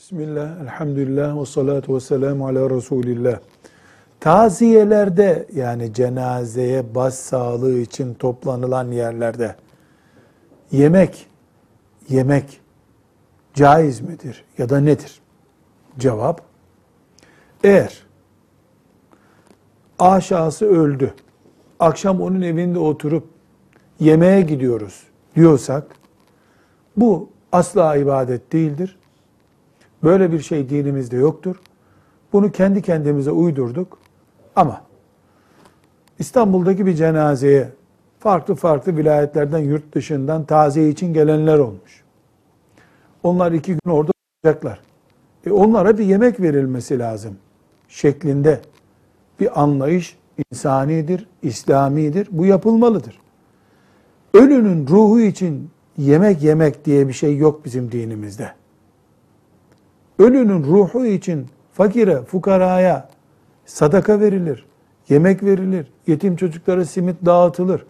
Bismillah, elhamdülillah ve salatu ve selamu ala Resulillah. Taziyelerde yani cenazeye baş sağlığı için toplanılan yerlerde yemek, yemek caiz midir ya da nedir? Cevap, eğer aşağısı öldü, akşam onun evinde oturup yemeğe gidiyoruz diyorsak, bu asla ibadet değildir. Böyle bir şey dinimizde yoktur. Bunu kendi kendimize uydurduk. Ama İstanbul'daki bir cenazeye farklı farklı vilayetlerden, yurt dışından taziye için gelenler olmuş. Onlar iki gün orada olacaklar. E onlara bir yemek verilmesi lazım şeklinde bir anlayış insanidir, İslamidir. Bu yapılmalıdır. Ölünün ruhu için yemek yemek diye bir şey yok bizim dinimizde. Ölünün ruhu için fakire, fukaraya sadaka verilir, yemek verilir, yetim çocuklara simit dağıtılır.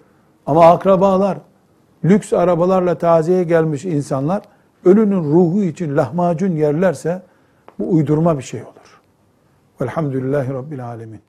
Ama akrabalar, lüks arabalarla taziye gelmiş insanlar ölünün ruhu için lahmacun yerlerse bu uydurma bir şey olur. Velhamdülillahi Rabbil Alemin.